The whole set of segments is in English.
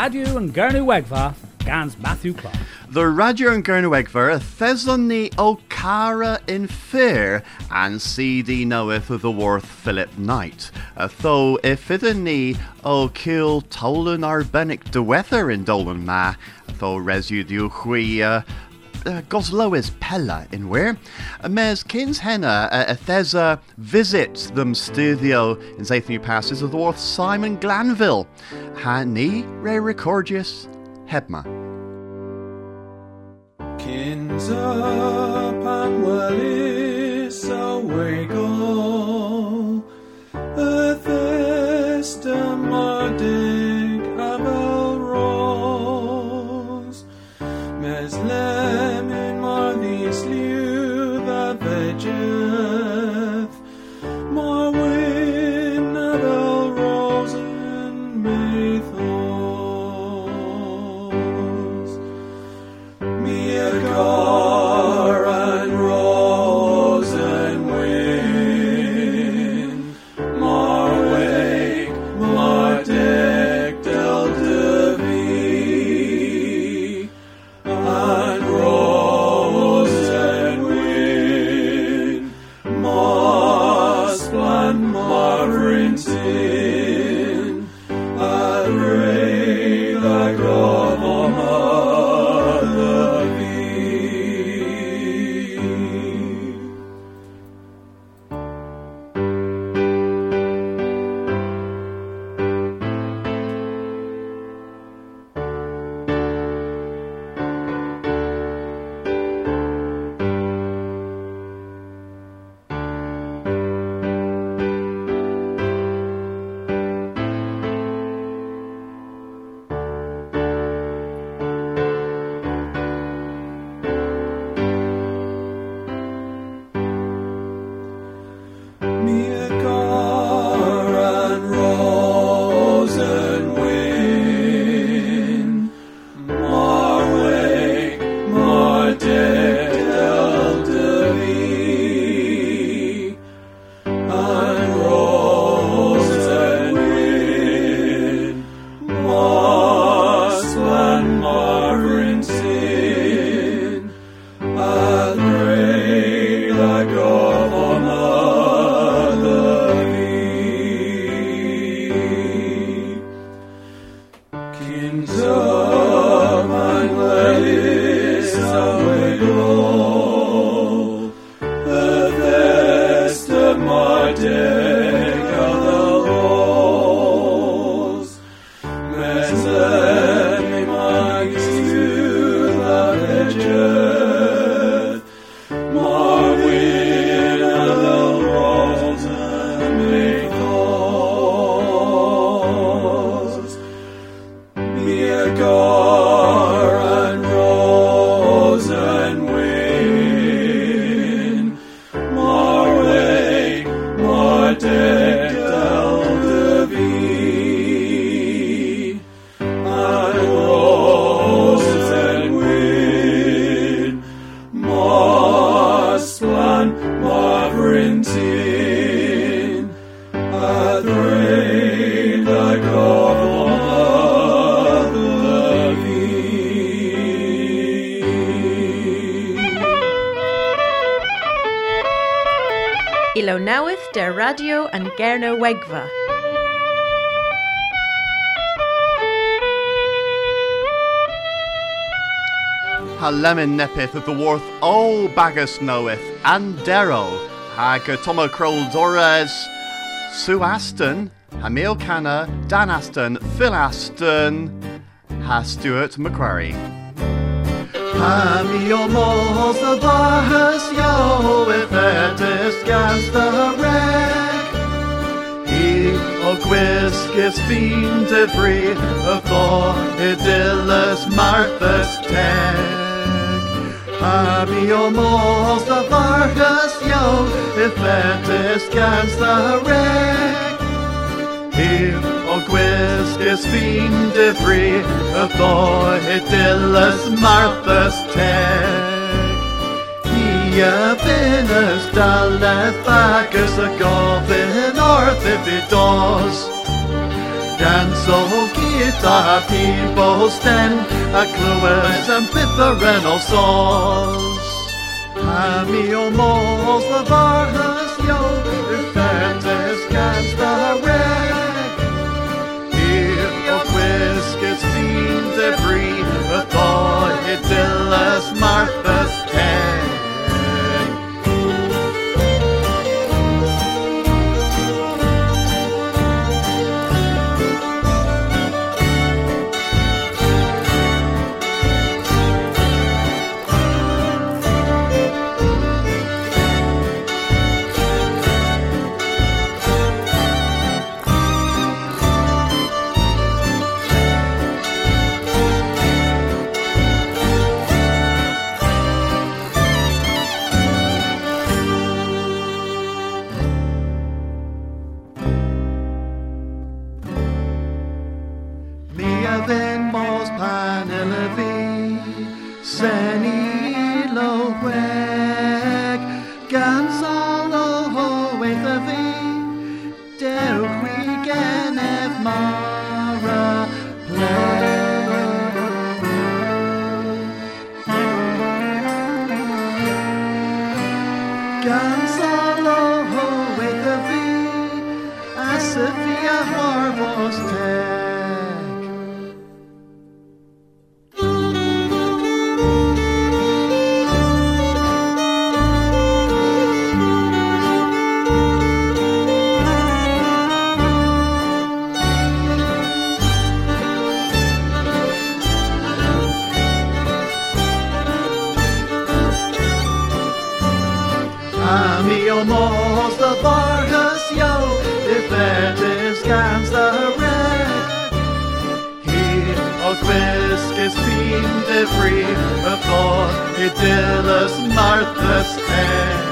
radio and Gurnu Wegva, Gans Matthew Clark. The radio and Gernu Gernewegver, Thessalony O'Cara in Fear, and CD knoweth of the worth Philip Knight. Though if it o kill tolan arbenic de weather in Dolan ma, though residue hui uh, Pella in where mes kins henna uh, Thesa visit them studio in Zathny passes of the worth Simon Glanville. Ha ni re recordius hebma. Kins up and wellis away go Lemin Ilo nawith der radio an Gerno Wegva. Ha lemon nepith of the worth O Bagus knoweth and Darrow Hag Tomo Kroll Dores Sue Aston Hamil Canna Dan Aston Phil Aston Ha Stuart Macquarie Hamio mos the bahas yo if it is gas the wreck He o gwisgis fiend de free of tho idyllis Martha's teg Hamio mos the bahas yo if it is gas the wreck He o gwisgis fiend de free of tho idyllis Martha's teg Ia finas daleth agus a gofyn orth if it does Dan so vita people er stand a clues and. Hami och mås the varhus jo, har idyllis Martha's head.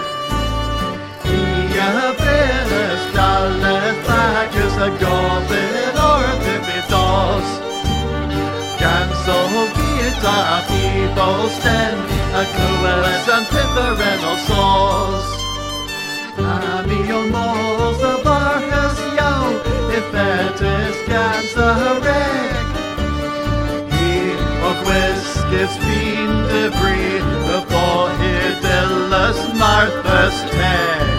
He a billis daleth back as a goblin or stand a clueless and pithereno sauce. Ami o mos the barcas yo, if it is gans the wreck. He o is fiend debris before he dillas Martha's tag.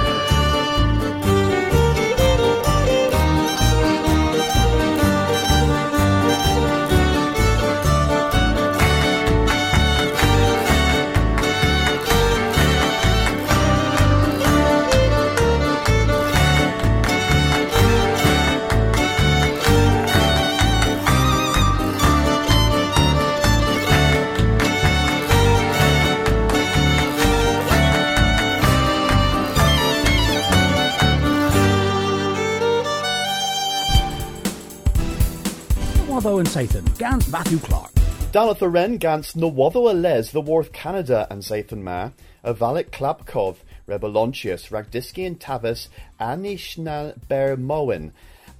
And Satan, Gans Matthew Clark. Danath Ren gans Nawatho les the Canada and Zathan Ma, a Valak Klapkov, Rebelontius, Ragdiski and Tavis, Anishnal Ber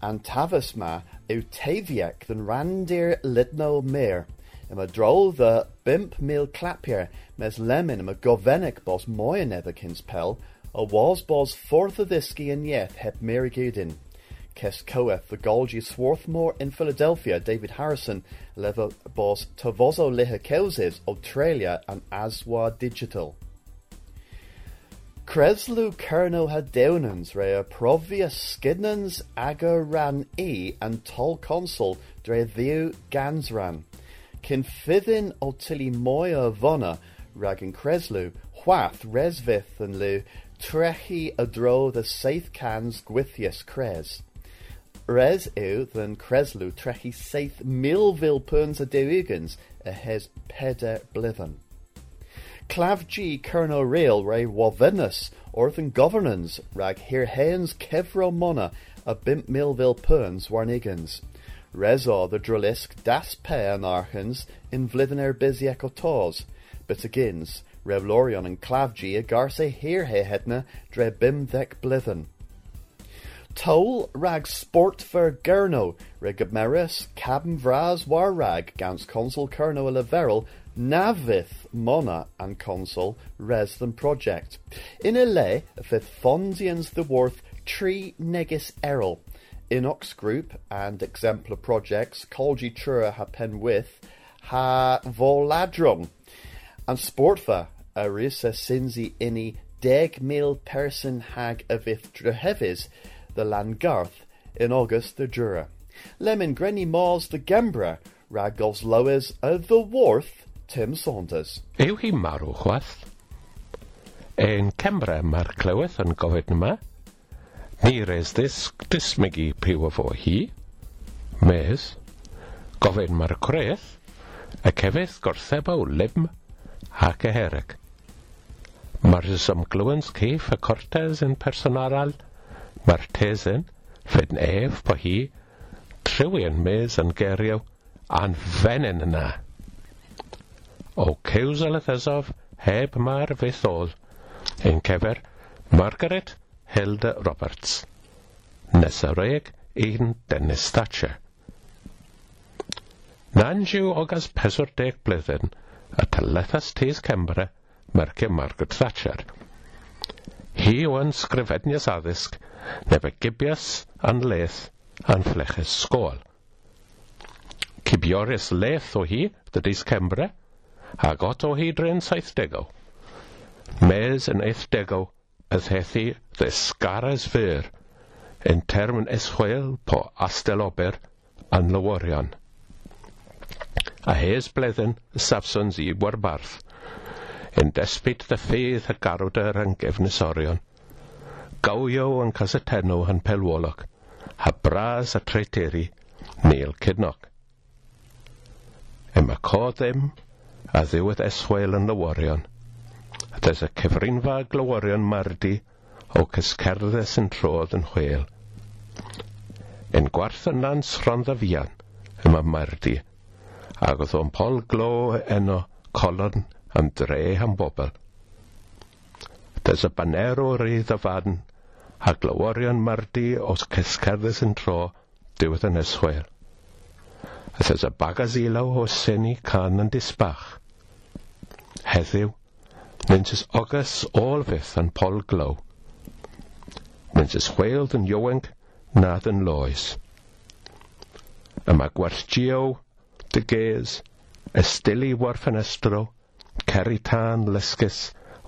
and Tavis Ma, Eutaviek, than Randir Lidno Mir. Im a drol the Bimp Mil Clapier, mes Lemon, im a Govenik bos Moyen Pel, a was bos Forthadiski and Yeth hep Mirigudin. Kes Coeth, the Golgi Swarthmore in Philadelphia, David Harrison, Leva Boss Tavozo Lihakeuses, Australia, and Aswa Digital. Kreslu Kerno Hadeunans, Rea Provia Skidnans Agaran E, and Tol Consul, Dre Thiu Gansran. Kinfidin Otili Moya Vona, Ragin Kreslu Hwath Resvith and Lu, Trechi Adro the Saith Cans Gwithius Cres. Res yw than Creslu trechi seith milvil perns a dewigans a hes peder blithen. Clav G Kerno Real Ray Wavenus Orthan Governance Rag Hir Haens Kevro Mona a Bimp Milvil Perns Warnigans. Rezo the Drullisk Das Pe Anarchans in Vlithen er busy Ecotos. But agins Revlorion and Clavgi a Garce Hir He Hedna Dre Bim Dek Blithen. Toll rag sport ver Gurno, Rigameris, Cabin Vraz war rag, Gans consul Kerno Leverel, Navith Mona and consul Res than project. In lay, fifth Fondians the worth Tree Negis Errol, Inox Group and Exemplar Projects, Colgi Trura ha Penwith, ha Voladrum, And Sportfa, a risa sinzi inni deg mil person hag Avith vith drehevis, the Langarth, in August the Jura. Lemon Grenny Mars the Gambra, Ragolf's Lowers of the Worth, Tim Saunders. Yw hi marw chwath? Ein Cembra mae'r clywedd yn gofyd yma. Ni resdys dismygu piw fo hi. Mes, gofyn mae'r cwreth, y cefydd gortheba o lym ac ehereg. Mae'r ysymglywens ceif y cortes yn personaral, werthesyn, fyd yn ef po hi, trywion mes yn gerio, a'n fenyn yna. O cews y thysof heb mae'r fethol, ein cefer Margaret Hilda Roberts. Nesareg un Dennis Thatcher. Nan siw ogas 40 blwyddyn y tylethas tis Cembra, mercio Margaret Thatcher. Hi yw yn sgrifennius addysg never gibias an leth an fleches sgôl. Cibioris leth o hi, dydys Cembre, ag ot o hi dren saithdego. Mes yn eithdego, y thethi ddesgaras fyr, yn term yn eschwel po astelober an lyworion. A hes bledden y Sapsons i warbarth, yn despyd dy ffydd y garwder yn gefnisorion gawio yn casatenno yn pelwolog, ha bras a treteri, Neil Kidnock. Yma co ddim a ddiwedd eswael yn lywarion. Ddes y cyfrinfa glywarion mardi o cysgerddau sy'n trodd yn chwel. Yn gwarth yn nans rondafian yma mardi, ac oedd o'n pol glo eno colon am dre am bobl. Ddes y baner o rydd y fan ac lawarion mardi os cysgerddus yn tro diwedd yn yswyr. A says a bagas ilaw o seni can yn disbach. Heddiw, nyntes ogas olfydd yn pol glow. Nyntes chweld yn iowenc nad yn loes. Yma gwartgio, dy ges, ystili war ffenestro, ceri tân lysgus,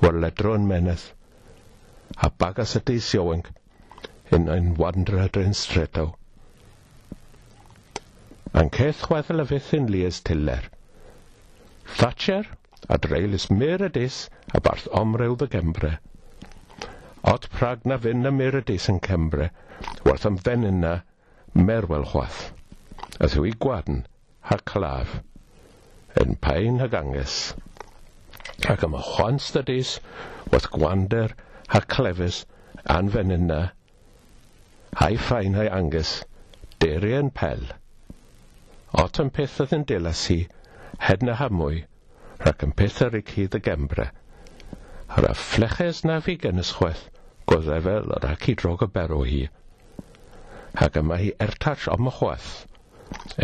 war ledron meneth apagas a teisioweng yn ein wandra dren stretaw. Yn ceth chweddol a fythyn lias tiller. Thatcher a dreilis myr ydys a barth omryw dy gembre. Od prag na fyn na myr ydys yn cembre, werth am fenyn na merwel chwath. A thwy gwadn ha claf, yn pain hag anges. Ac am chwans dy dys, wrth gwander Haklefus, Anfeninna, a'i ffain a'i angus, derien pel. Ot yn peth oedd yn dilas hi, hed na hamwy, rhac yn peth ar ei hydd y gembre. Ar a fleches na fi gen ysgwell, goddefel ar ac i drog y berw hi. Ac yma hi ertach om y chwath,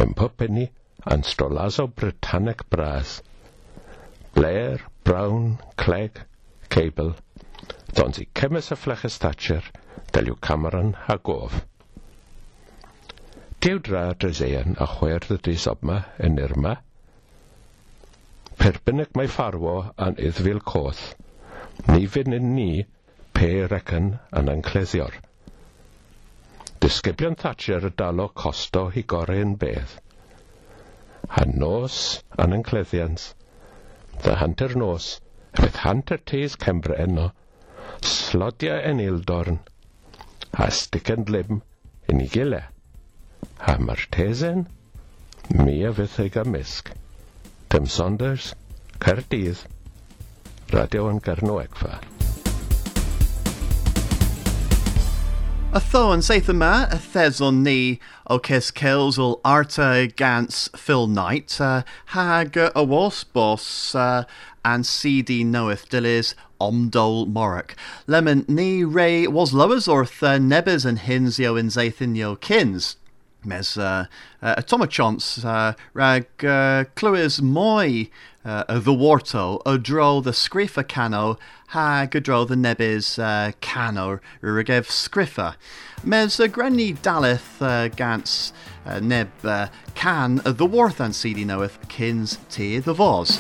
yn pob penni anstrolazo Britannic bras. Blair, Brown, Clegg, Cable, Dons i cemes y ffleches Thatcher, deliw Cameron a gof. Dyw dra Dresean a chwer ddys obma yn Irma, Perbynnec mae ffarwo yn iddfil coth, ni fynd yn ni pe recyn yn yncleddior. Disgyblion Thatcher y dalo costo i yn bedd. Han nos yn yncleddians, dda hanter nos, a beth hanter teis Cembra enno, slodia en ildorn, a gile. Ha mae'r tesen, mi a fydd ei gamisg. Tim Saunders, Caerdydd, Radio yn Gernwegfa. A tho yn seith yma, y theson ni o Cys Kills ol Arta Gans Phil Knight, uh, hag y was bos uh, and CD knoweth Dillis Omdol Morrick. Lemon ni re was lowers orth uh, nebys and hinsio in zaithinio kins. Mes uh, uh, uh, rag uh, clywys mwy uh, y ddwarto o dro the sgriffa cano hag y dro the nebys uh, cano rygef sgriffa. Mes y grenni daleth uh, gans uh, neb uh, can y ddwarth an sydd i noweth cyns te the fos.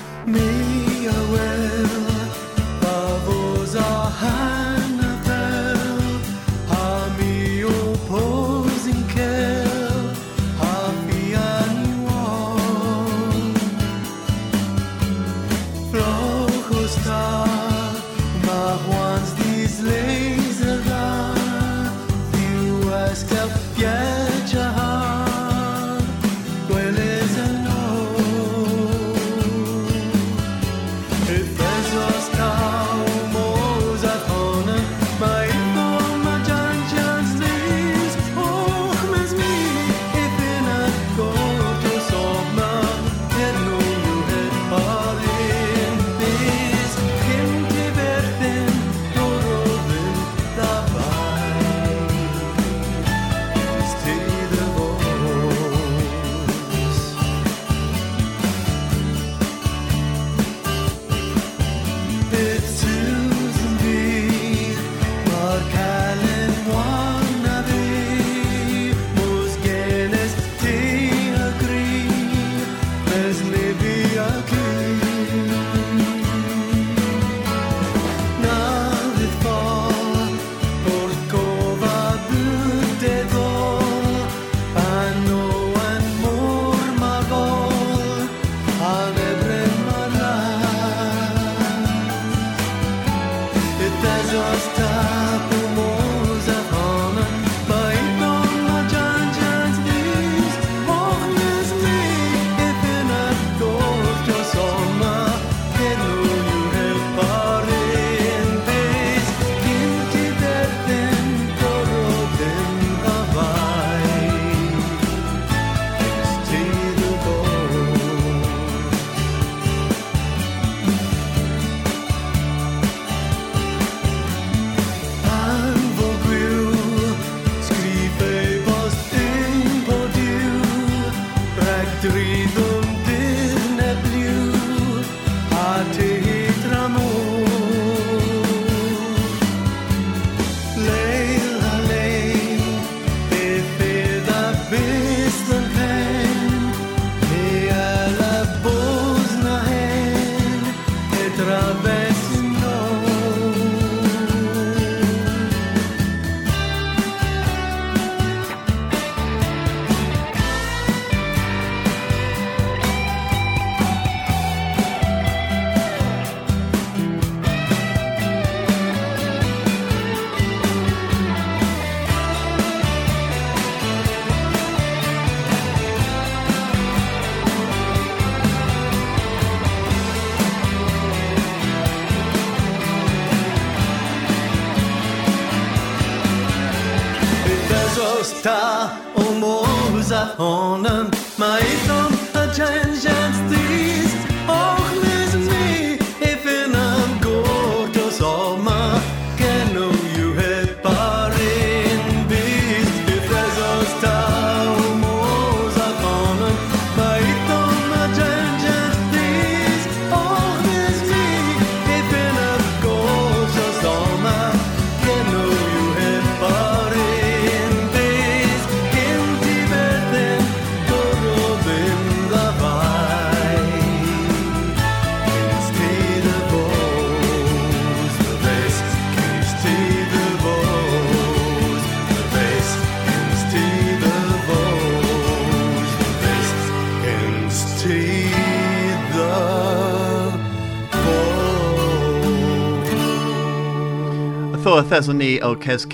Bos. Tho thesson ni o Ces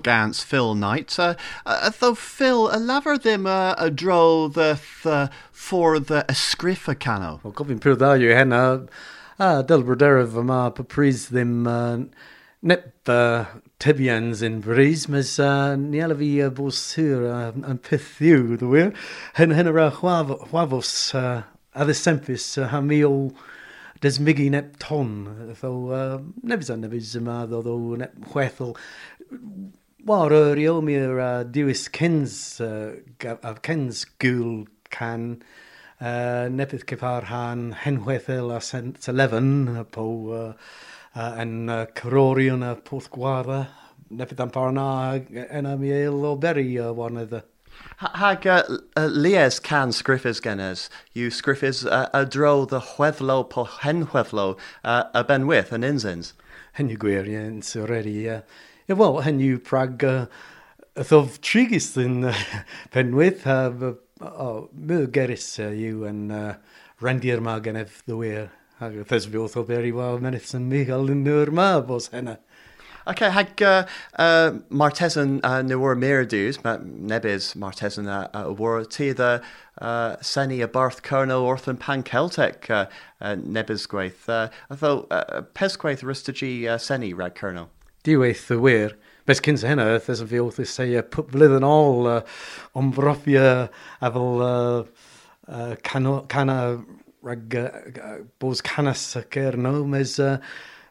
gans Phil Knight. Uh, uh, tho Phil, a laver ddim uh, a dro the th, for the ysgriffa cano. Wel, gofyn pwyr dda yw hynna. A, dyl bryderaf yma, pa prys ddim uh, nep uh, tebians yn brys, mes uh, ni ala fi uh, bos hyr uh, yn peth yw, dy wir. Hyn hyn yr chwafos uh, a uh, ha mi o desmygu neb ton. So, uh, nefys an nefys yma ddodd o neb chwethol. War yr iol mi yr uh, diwys cens, uh, cens gwl can, uh, nepydd cyfar han henwethel a sent eleven po uh, uh, yn uh, Cyrorion a Porth Gwadda, nepydd am parna yn am i eil o beri uh, warnedd. Uh, Hag uh, uh, lies can sgriffys genes, yw sgriffys uh, a dro ddy chweddlo po hen chweddlo uh, a benwyth yn insins. Hen yw gwir, ie, yn sy'n syreri, ie. Ie, wel, hen yw prag uh, ddof trigis yn uh, benwyth, a uh, myw geris yw yn uh, rendi'r ma genef ddwyr. Ac ydych chi'n fi wrth o beri, wel, menith sy'n mi gael yn nhw'r ma, bos hynna. Okay, hag uh, uh, Martesan uh, newar Miradus, ma nebis Martesan uh, uh, war ti the uh, seni a barth Colonel Orthan Pan Celtic uh, uh, nebis gwaith. Uh, although uh, pes gwaith rystagi uh, seni rag Colonel. Diweith y wir. Bes cyns hynna, ddys yn fi wrth i sei pwp flwyddyn ôl uh, o'n brofio a fel uh, uh, cano, cana rag uh, canas y cer no, mes uh,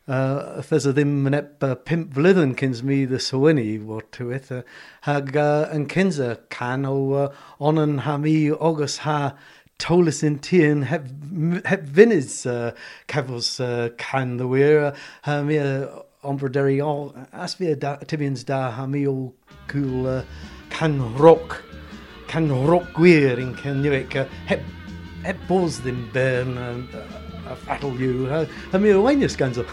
uh, ddys o ddim yn ep uh, pimp flyddyn cyns mi dy swyni o'r tywyth. Uh, hag uh, yn cyns y can o uh, on yn ha mi ogos ha tolus yn tîn heb, heb fynydd uh, cefos uh, can dy wir. Uh, mi uh, ombroderi o as fi tibians da ha mi o cwl uh, can roc can roc gwir yn cynnywic e, uh, heb, heb bos ddim bern uh, a ha mi o wainus ganzo.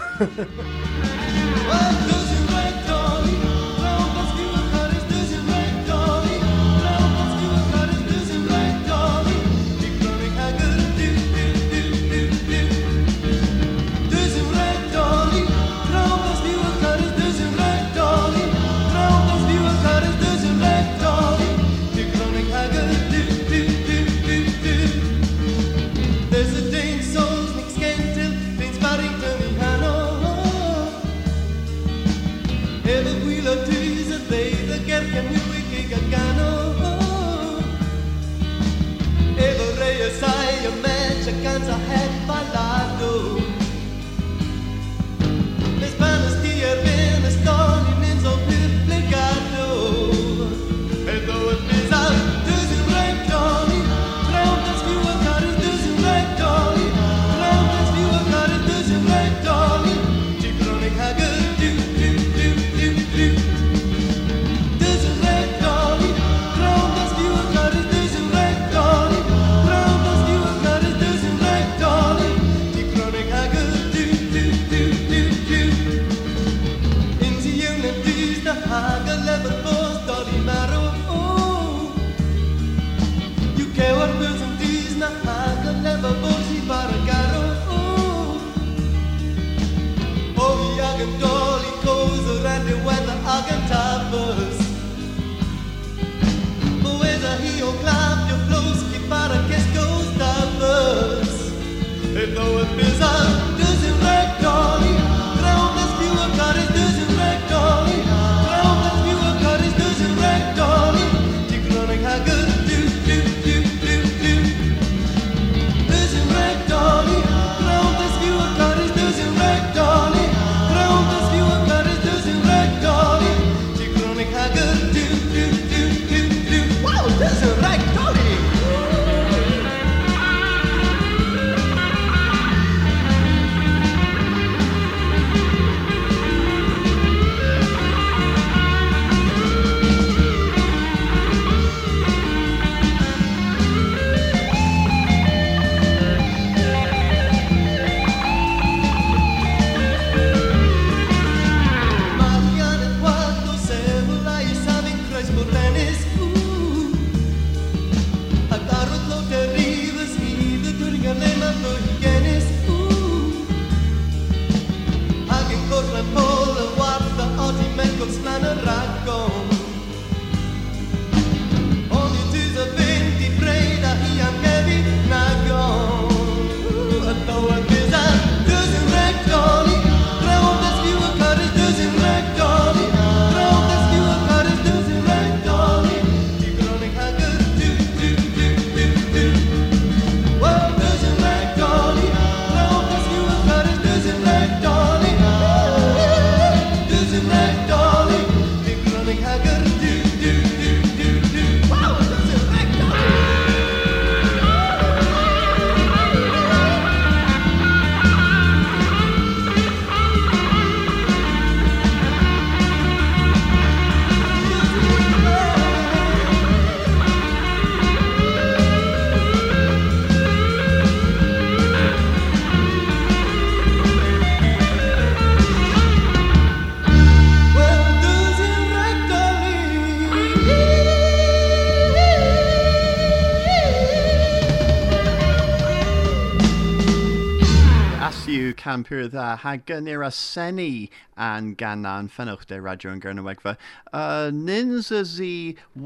cam pwyr dda, hagen i'r asenni an ganan ffenwch de radio yn gyrnywegfa. Uh, nins y zi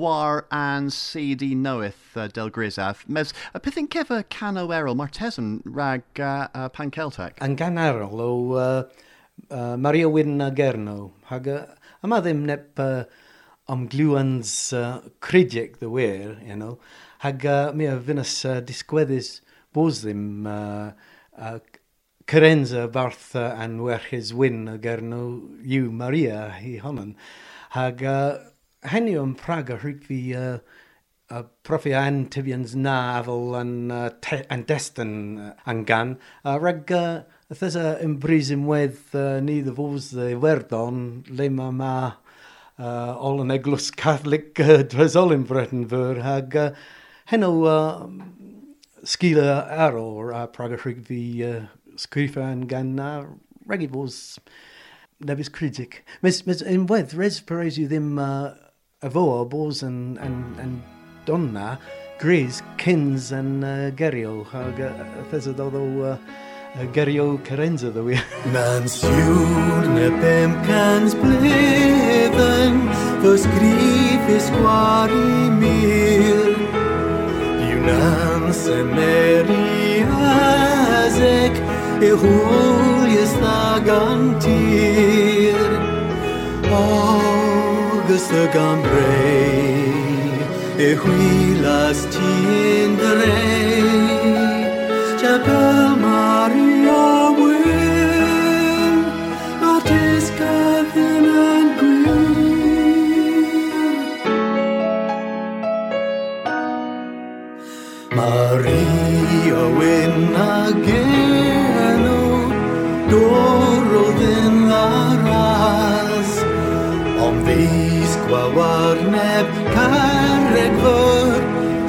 war an CD noeth uh, del grisaf. Mes, a pethyn cefa canowerol, martesyn rag uh, uh, pan Celtac? An ganarol o uh, uh, Maria Wyn a Gerno. Hag, uh, yma ddim nep uh, omglwans uh, cridiec dy wir, you know. Hag uh, mi a fynas uh, disgweddus bos ddim uh, uh, Carenza, Bartha and Werchus Wyn a ar yw Maria hi honan. Hag uh, henni o'n Praga rhywg fi uh, uh, profi an tyfians na afel an, uh, an destan uh, an gan. Uh, rag uh, Ythys a ymbrys ymwedd uh, ni ddefws y werdon le mae ma uh, ol yn eglwys catholic uh, dresol yn Breton fyr hag uh, heno uh, sgila ar o'r a prag y rhywg fi uh, sgrifa an gan na rag i fos nebys critic. Mes, mes ymwedd, res perez yw ddim uh, yn, yn donna, gris, cyns yn uh, gerio, hag uh, ydys ydw o uh, gerio Carenza ddo wir. Na'n siŵr na bem cans blwyddyn Fy sgrif is gwari mir Yw na'n semeri E hwyl ys na gan tir August y gambrei E hwylas ti'n drei Chapel Maria Wyn A disgyddyn yn gwir Maria Wyn a genw gwrwdd yn aras Om fys gwawarneb carreg fyr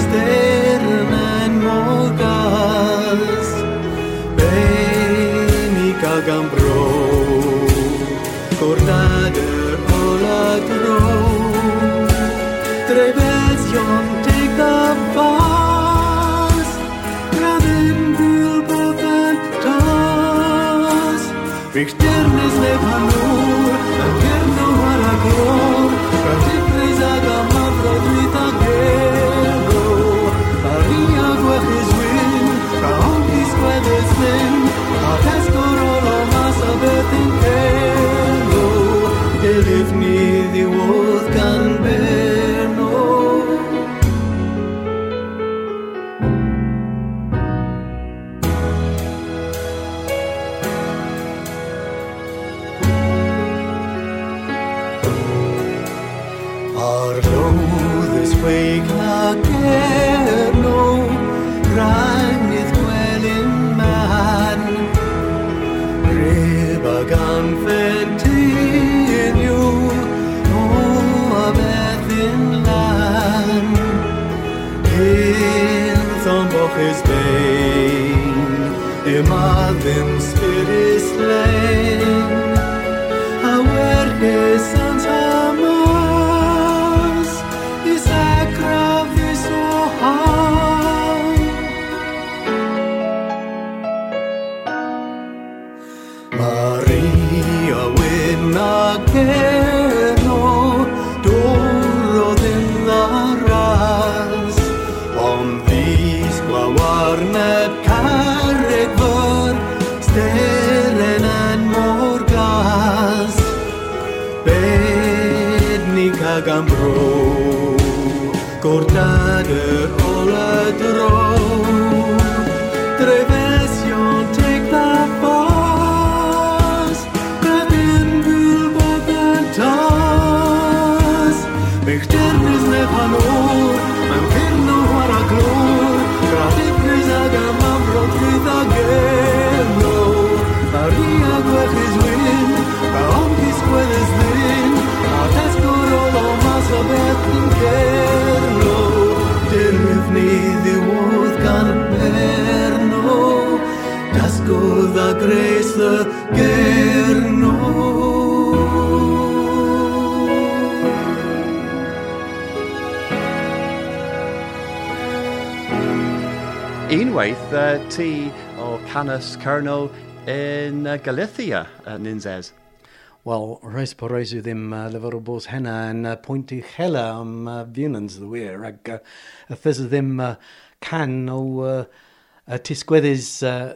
Stern yn mogas Benig ag am bro Gordan Bych Yma ddim spyrus lein Unwaith uh, ti o Canis Cerno in uh, Galicia, uh, Ninzes? Wel, reis po reis yw ddim uh, lyfr o bos hynna yn uh, pwynt i chela am uh, fiwnans dy wir, ac ddim uh, can o uh, uh, tisgweddus uh,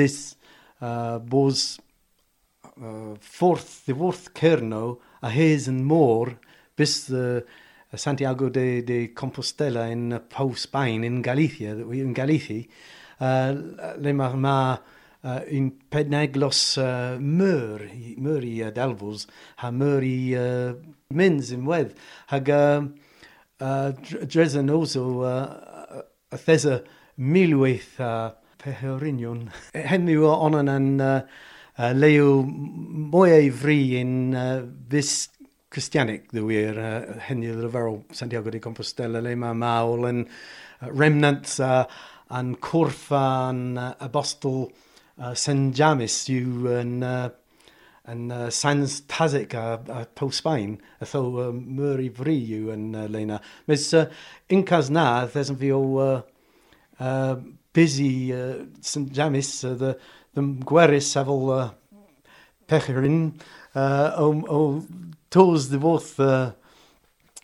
fus uh, bos uh, ffordd, ddiwrth Cerno a hes yn môr bys uh, Santiago de, de Compostela in Pau Spain, in Galicia, in Galithi, uh, le mae ma, uh, un pedneglos uh, myr, myr i uh, delfws, ha myr i uh, mynd yn wedd. Hag uh, uh, dresen oso uh, a thesa milwyth uh, peherinion. Hemi o onan an uh, uh, leo mwy ei fri yn uh, fist Christianic ddywir, uh, hynny'n ryfarol Santiago de Compostela, le mae mawl yn uh, remnants uh, a'n cwrffa'n uh, apostol uh, San James yw yn, uh, yn uh, Sans Tazic a, a Pau Sbaen, a tho uh, myr i fri yw yn uh, leina. Mys uh, uncas na, ddes yn fi o uh, uh, busy uh, San James uh, the, the gwerus efo uh, pecherin, uh, o, o tos the both uh,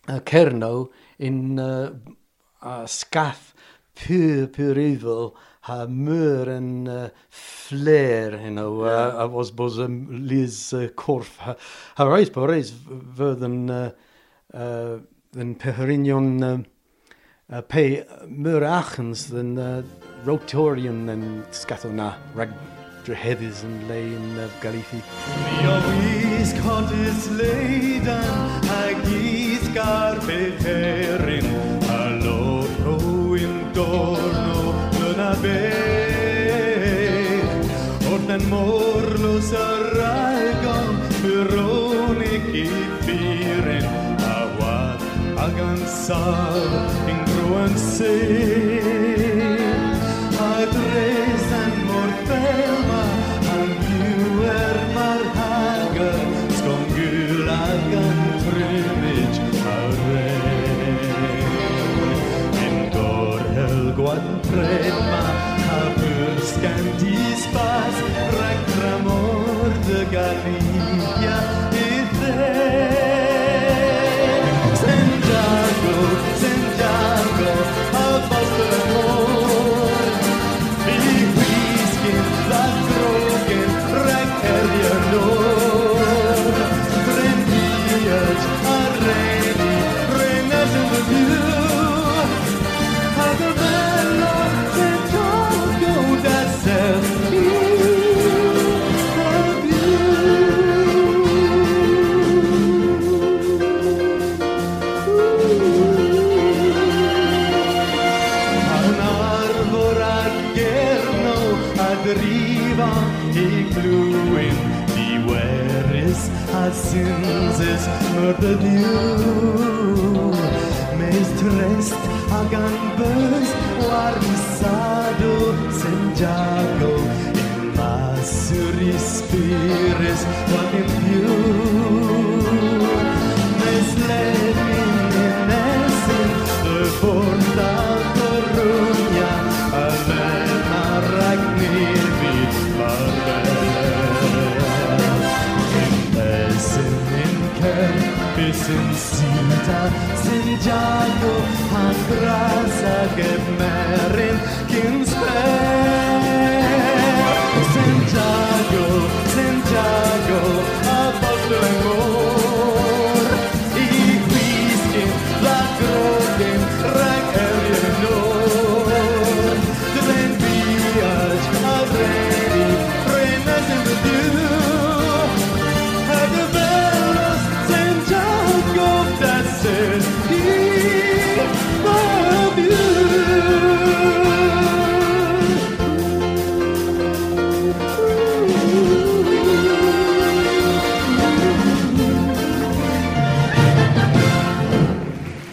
uh, Cerno in uh, uh, scath pur, pur evil ha mör en uh, flair you know yeah. uh, I was was um, Liz uh, Corf ha, ha reis på reis verden uh, uh, den Peherinion uh, uh, pe mör achens den uh, Rotorion en skatona rag dreheddys yn le yn uh, Galithi. Mi o vis contis leidan ag is carpeterin a loro intorno non aver Orten morlos a ralgon Pyronic i firen a wat burscant i spas murder you mes trest agan bus warmisado senjago bis in Sinta Santiago han grasa gemerin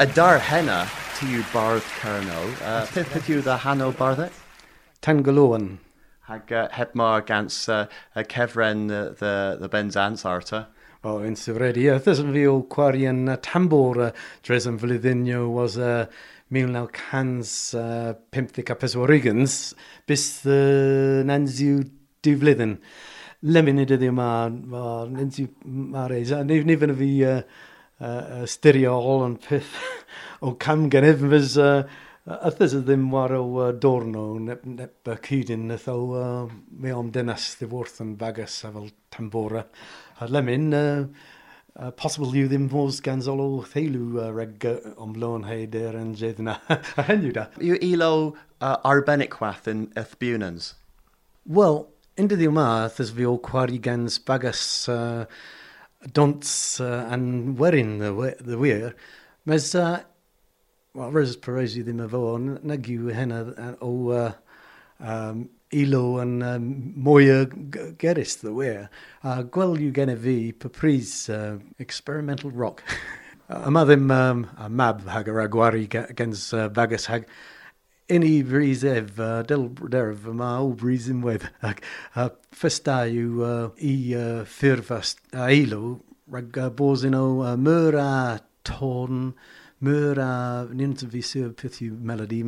Y dar henna ti yw bardd Cernol. Uh, peth peth yw dda hano barddau? Tangaloan. Hag uh, heb mar gans uh, uh, cefren uh, the, the benzans arta. O, yn syfredi. Ie, uh, ddys yn fi o cwari yn uh, tambor uh, dres yn flyddinnio was uh, 1954 bis uh, nansiw diflyddyn. Lemyn i dyddi yma, nansiw mares. Nid y fi... Uh, styriol yn peth o camgynnydd fys ythys y ddim war o dorno nep, nep cydyn nath o me am dynas ddifwrth yn bagas a fel tambora a lemyn uh, possible yw ddim fos gan zolo theilw uh, reg uh, omlon heid er yn jedd na a hen yw da. Yw ilo uh, arbenic wath yn ethbunans? Wel, yn dyddiw ma, thys fi o cwari gans spagas uh, dons uh, an werin the, we- the wir. Mes, uh, wel, rys Perez i ddim efo, nag yw hynna uh, o uh, um, ilo yn um, mwy o g- gerus the wir. A gwel yw gen i fi papris uh, experimental rock. Yma ddim um, a mab hag yr agwari gens uh, bagus hag Inni bris ef, uh, del derf yma o bris yn web, ac uh, ffestau yw uh, i uh, ffurfas a eilw, rhag uh, bos yn o uh, myr a tôn, myr a, nid fi sy'n peth yw melodi,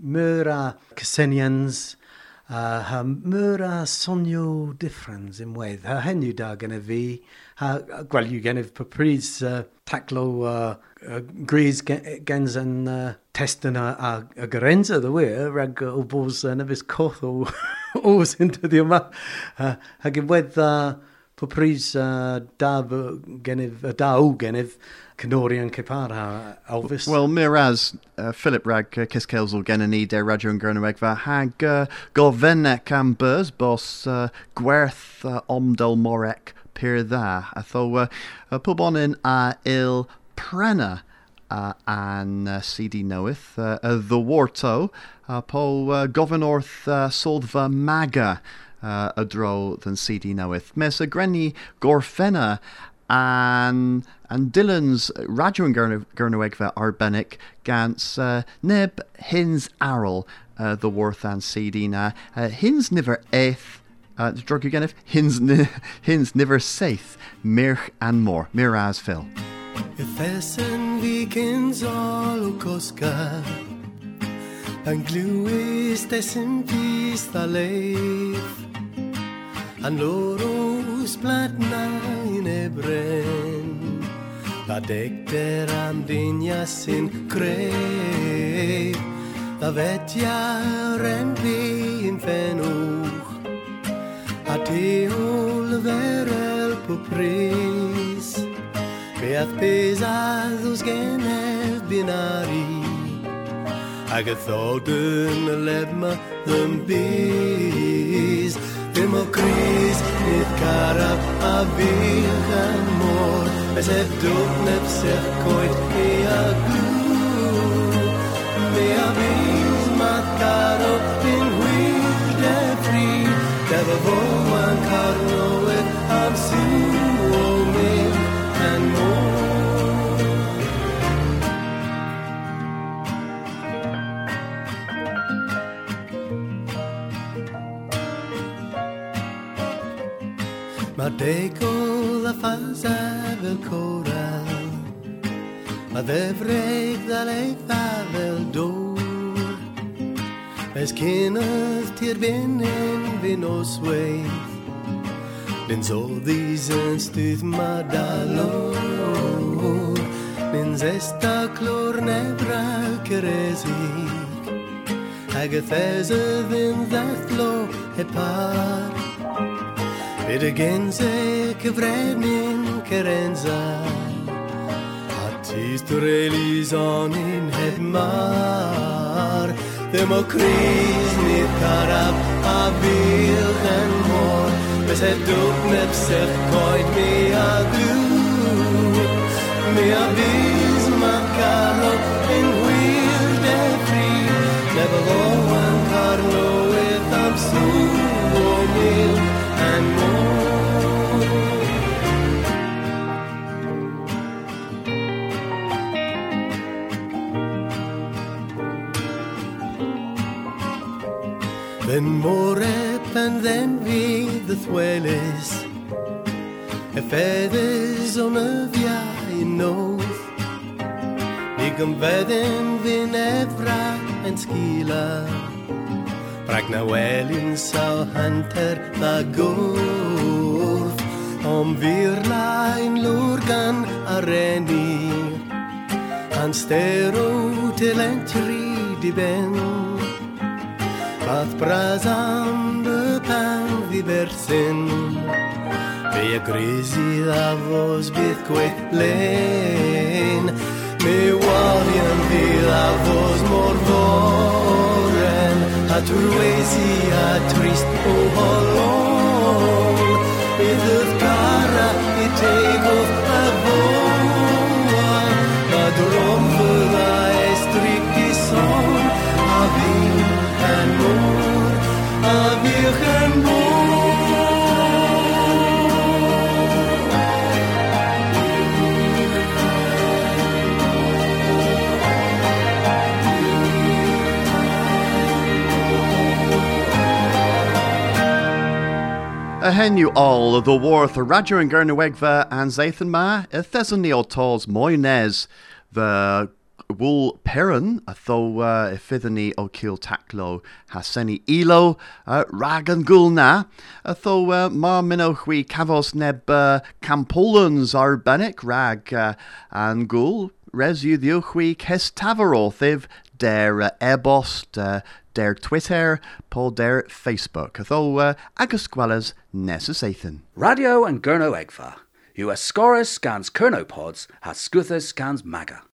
myr a cysenians, a ha myr a sonio difference unwedd. Ha hen yw da gen i fi, ha, gwel yw gen i paprys uh, taclo uh, uh, gris gens yn uh, testyn a, a, a gyrenza dy wir, rhag uh, o uh, nefys coth o os yn dyddi. Uh, hag unwedd uh, paprys uh, da fy gennyf, uh, da o gennyf, cynorian cypar Elvis. Wel, miraz, uh, Philip Rag uh, Kiskels o gen ni de Gernyweg fa hag uh, gofennec am bys bos uh, gwerth uh, omdol morec pyr dda. A tho uh, uh, pobonin a il prena uh, an uh, CD Noeth, uh, uh, The Warto, uh, po uh, gofyn wrth uh, soddfa maga uh, y dro than CD Noeth. Mes y grenni gorffenna an an Dylan's radio yn Gernywegfa arbennic gans uh, neb hins arol uh, the worth and CD na. Uh, hins niver eith uh, drug again if hins ni, hins niver saith mirch and more. Mir as Phil. An gluis dessen pista leif. An loros platna in ebren. La dekter am dinja sin kreif Da vet jag ren vin fenoch A te hol verel på pris Beth pesados genef binari caraf a fych yn môr Mes ef dwb neb sef coed mi a glw Mi a fys mat garo yn hwyl de ffri Def o fo Ddefreg ddal ei fa fel dŵr Mes cynnydd tir benen fyn os weith Nyn zoddis yn stydd ma dalor Nyn zesta clor nebrau cyresig Ag y thesedd yn ddathlo e mar Ddim o cris nid caraf a fylch yn môr Bys e dwb neb sech coed mi a glw Mi a fys ma caro yn hwyr de ffri Neb o fo yn Fy moreb and then fydd y thwelys on a via in north Ni gymfeddyn fi'n efra yn sgila Brag na welyn sawl hanter dda gwrdd Om fi'r lain lwr gan arenu Anstero til entri di bend Bath bras am y pan fi berthyn Fe y grisi ddafos bydd gwetlen Me walian fydd ddafos mor foren A fi'ch yn môr A henw all the a radio and Gernawegva and Zathan Ma, a thesan ni o tos moines the wool peron, a tho uh, ifidani o taklo haseni ilo, uh, rag and gulna, a tho uh, ma hui kavos neb uh, campolans arbenic rag uh, and gul, res you the hui kes tavaroth if der uh, uh, der Twitter, Paul der Facebook, tho uh, agus Athan. Radio and Gurno Egfa. US Scorus scans Kernopods has Scuthus scans Maga.